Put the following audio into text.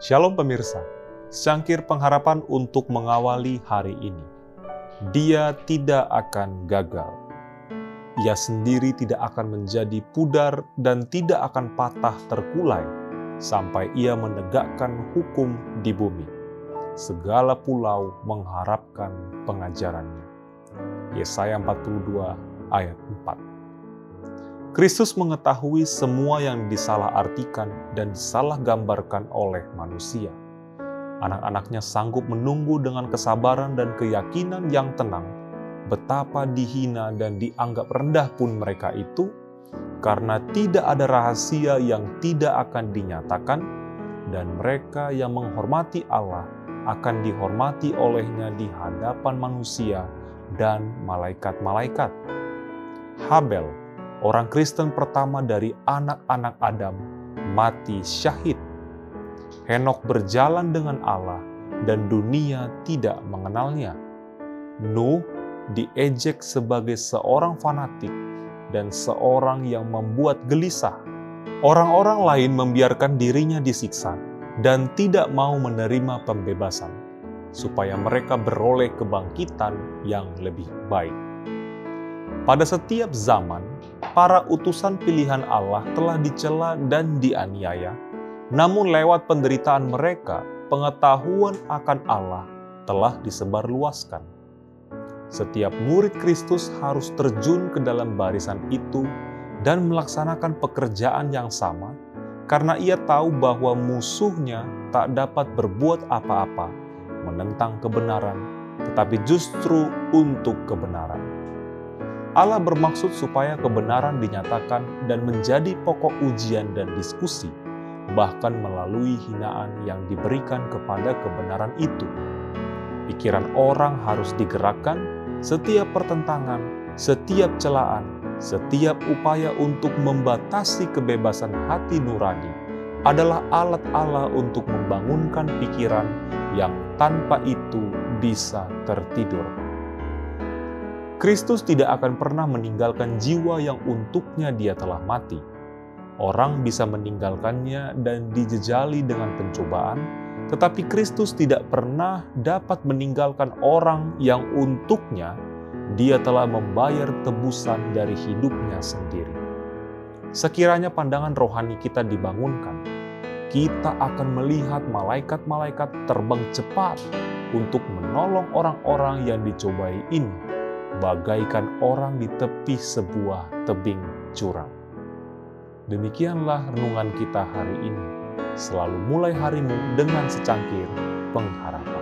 Shalom pemirsa, sangkir pengharapan untuk mengawali hari ini. Dia tidak akan gagal. Ia sendiri tidak akan menjadi pudar dan tidak akan patah terkulai sampai ia menegakkan hukum di bumi. Segala pulau mengharapkan pengajarannya. Yesaya 42 ayat 4. Kristus mengetahui semua yang disalahartikan dan disalahgambarkan oleh manusia. Anak-anaknya sanggup menunggu dengan kesabaran dan keyakinan yang tenang betapa dihina dan dianggap rendah pun mereka itu, karena tidak ada rahasia yang tidak akan dinyatakan, dan mereka yang menghormati Allah akan dihormati olehnya di hadapan manusia dan malaikat-malaikat. Habel orang Kristen pertama dari anak-anak Adam, mati syahid. Henok berjalan dengan Allah dan dunia tidak mengenalnya. Nuh diejek sebagai seorang fanatik dan seorang yang membuat gelisah. Orang-orang lain membiarkan dirinya disiksa dan tidak mau menerima pembebasan, supaya mereka beroleh kebangkitan yang lebih baik. Pada setiap zaman, para utusan pilihan Allah telah dicela dan dianiaya, namun lewat penderitaan mereka, pengetahuan akan Allah telah disebarluaskan. Setiap murid Kristus harus terjun ke dalam barisan itu dan melaksanakan pekerjaan yang sama, karena ia tahu bahwa musuhnya tak dapat berbuat apa-apa menentang kebenaran, tetapi justru untuk kebenaran. Allah bermaksud supaya kebenaran dinyatakan dan menjadi pokok ujian dan diskusi, bahkan melalui hinaan yang diberikan kepada kebenaran itu. Pikiran orang harus digerakkan setiap pertentangan, setiap celaan, setiap upaya untuk membatasi kebebasan hati nurani adalah alat Allah untuk membangunkan pikiran yang tanpa itu bisa tertidur. Kristus tidak akan pernah meninggalkan jiwa yang untuknya dia telah mati. Orang bisa meninggalkannya dan dijejali dengan pencobaan, tetapi Kristus tidak pernah dapat meninggalkan orang yang untuknya dia telah membayar tebusan dari hidupnya sendiri. Sekiranya pandangan rohani kita dibangunkan, kita akan melihat malaikat-malaikat terbang cepat untuk menolong orang-orang yang dicobai ini, bagaikan orang di tepi sebuah tebing curang. Demikianlah renungan kita hari ini selalu mulai harimu dengan secangkir pengharapan.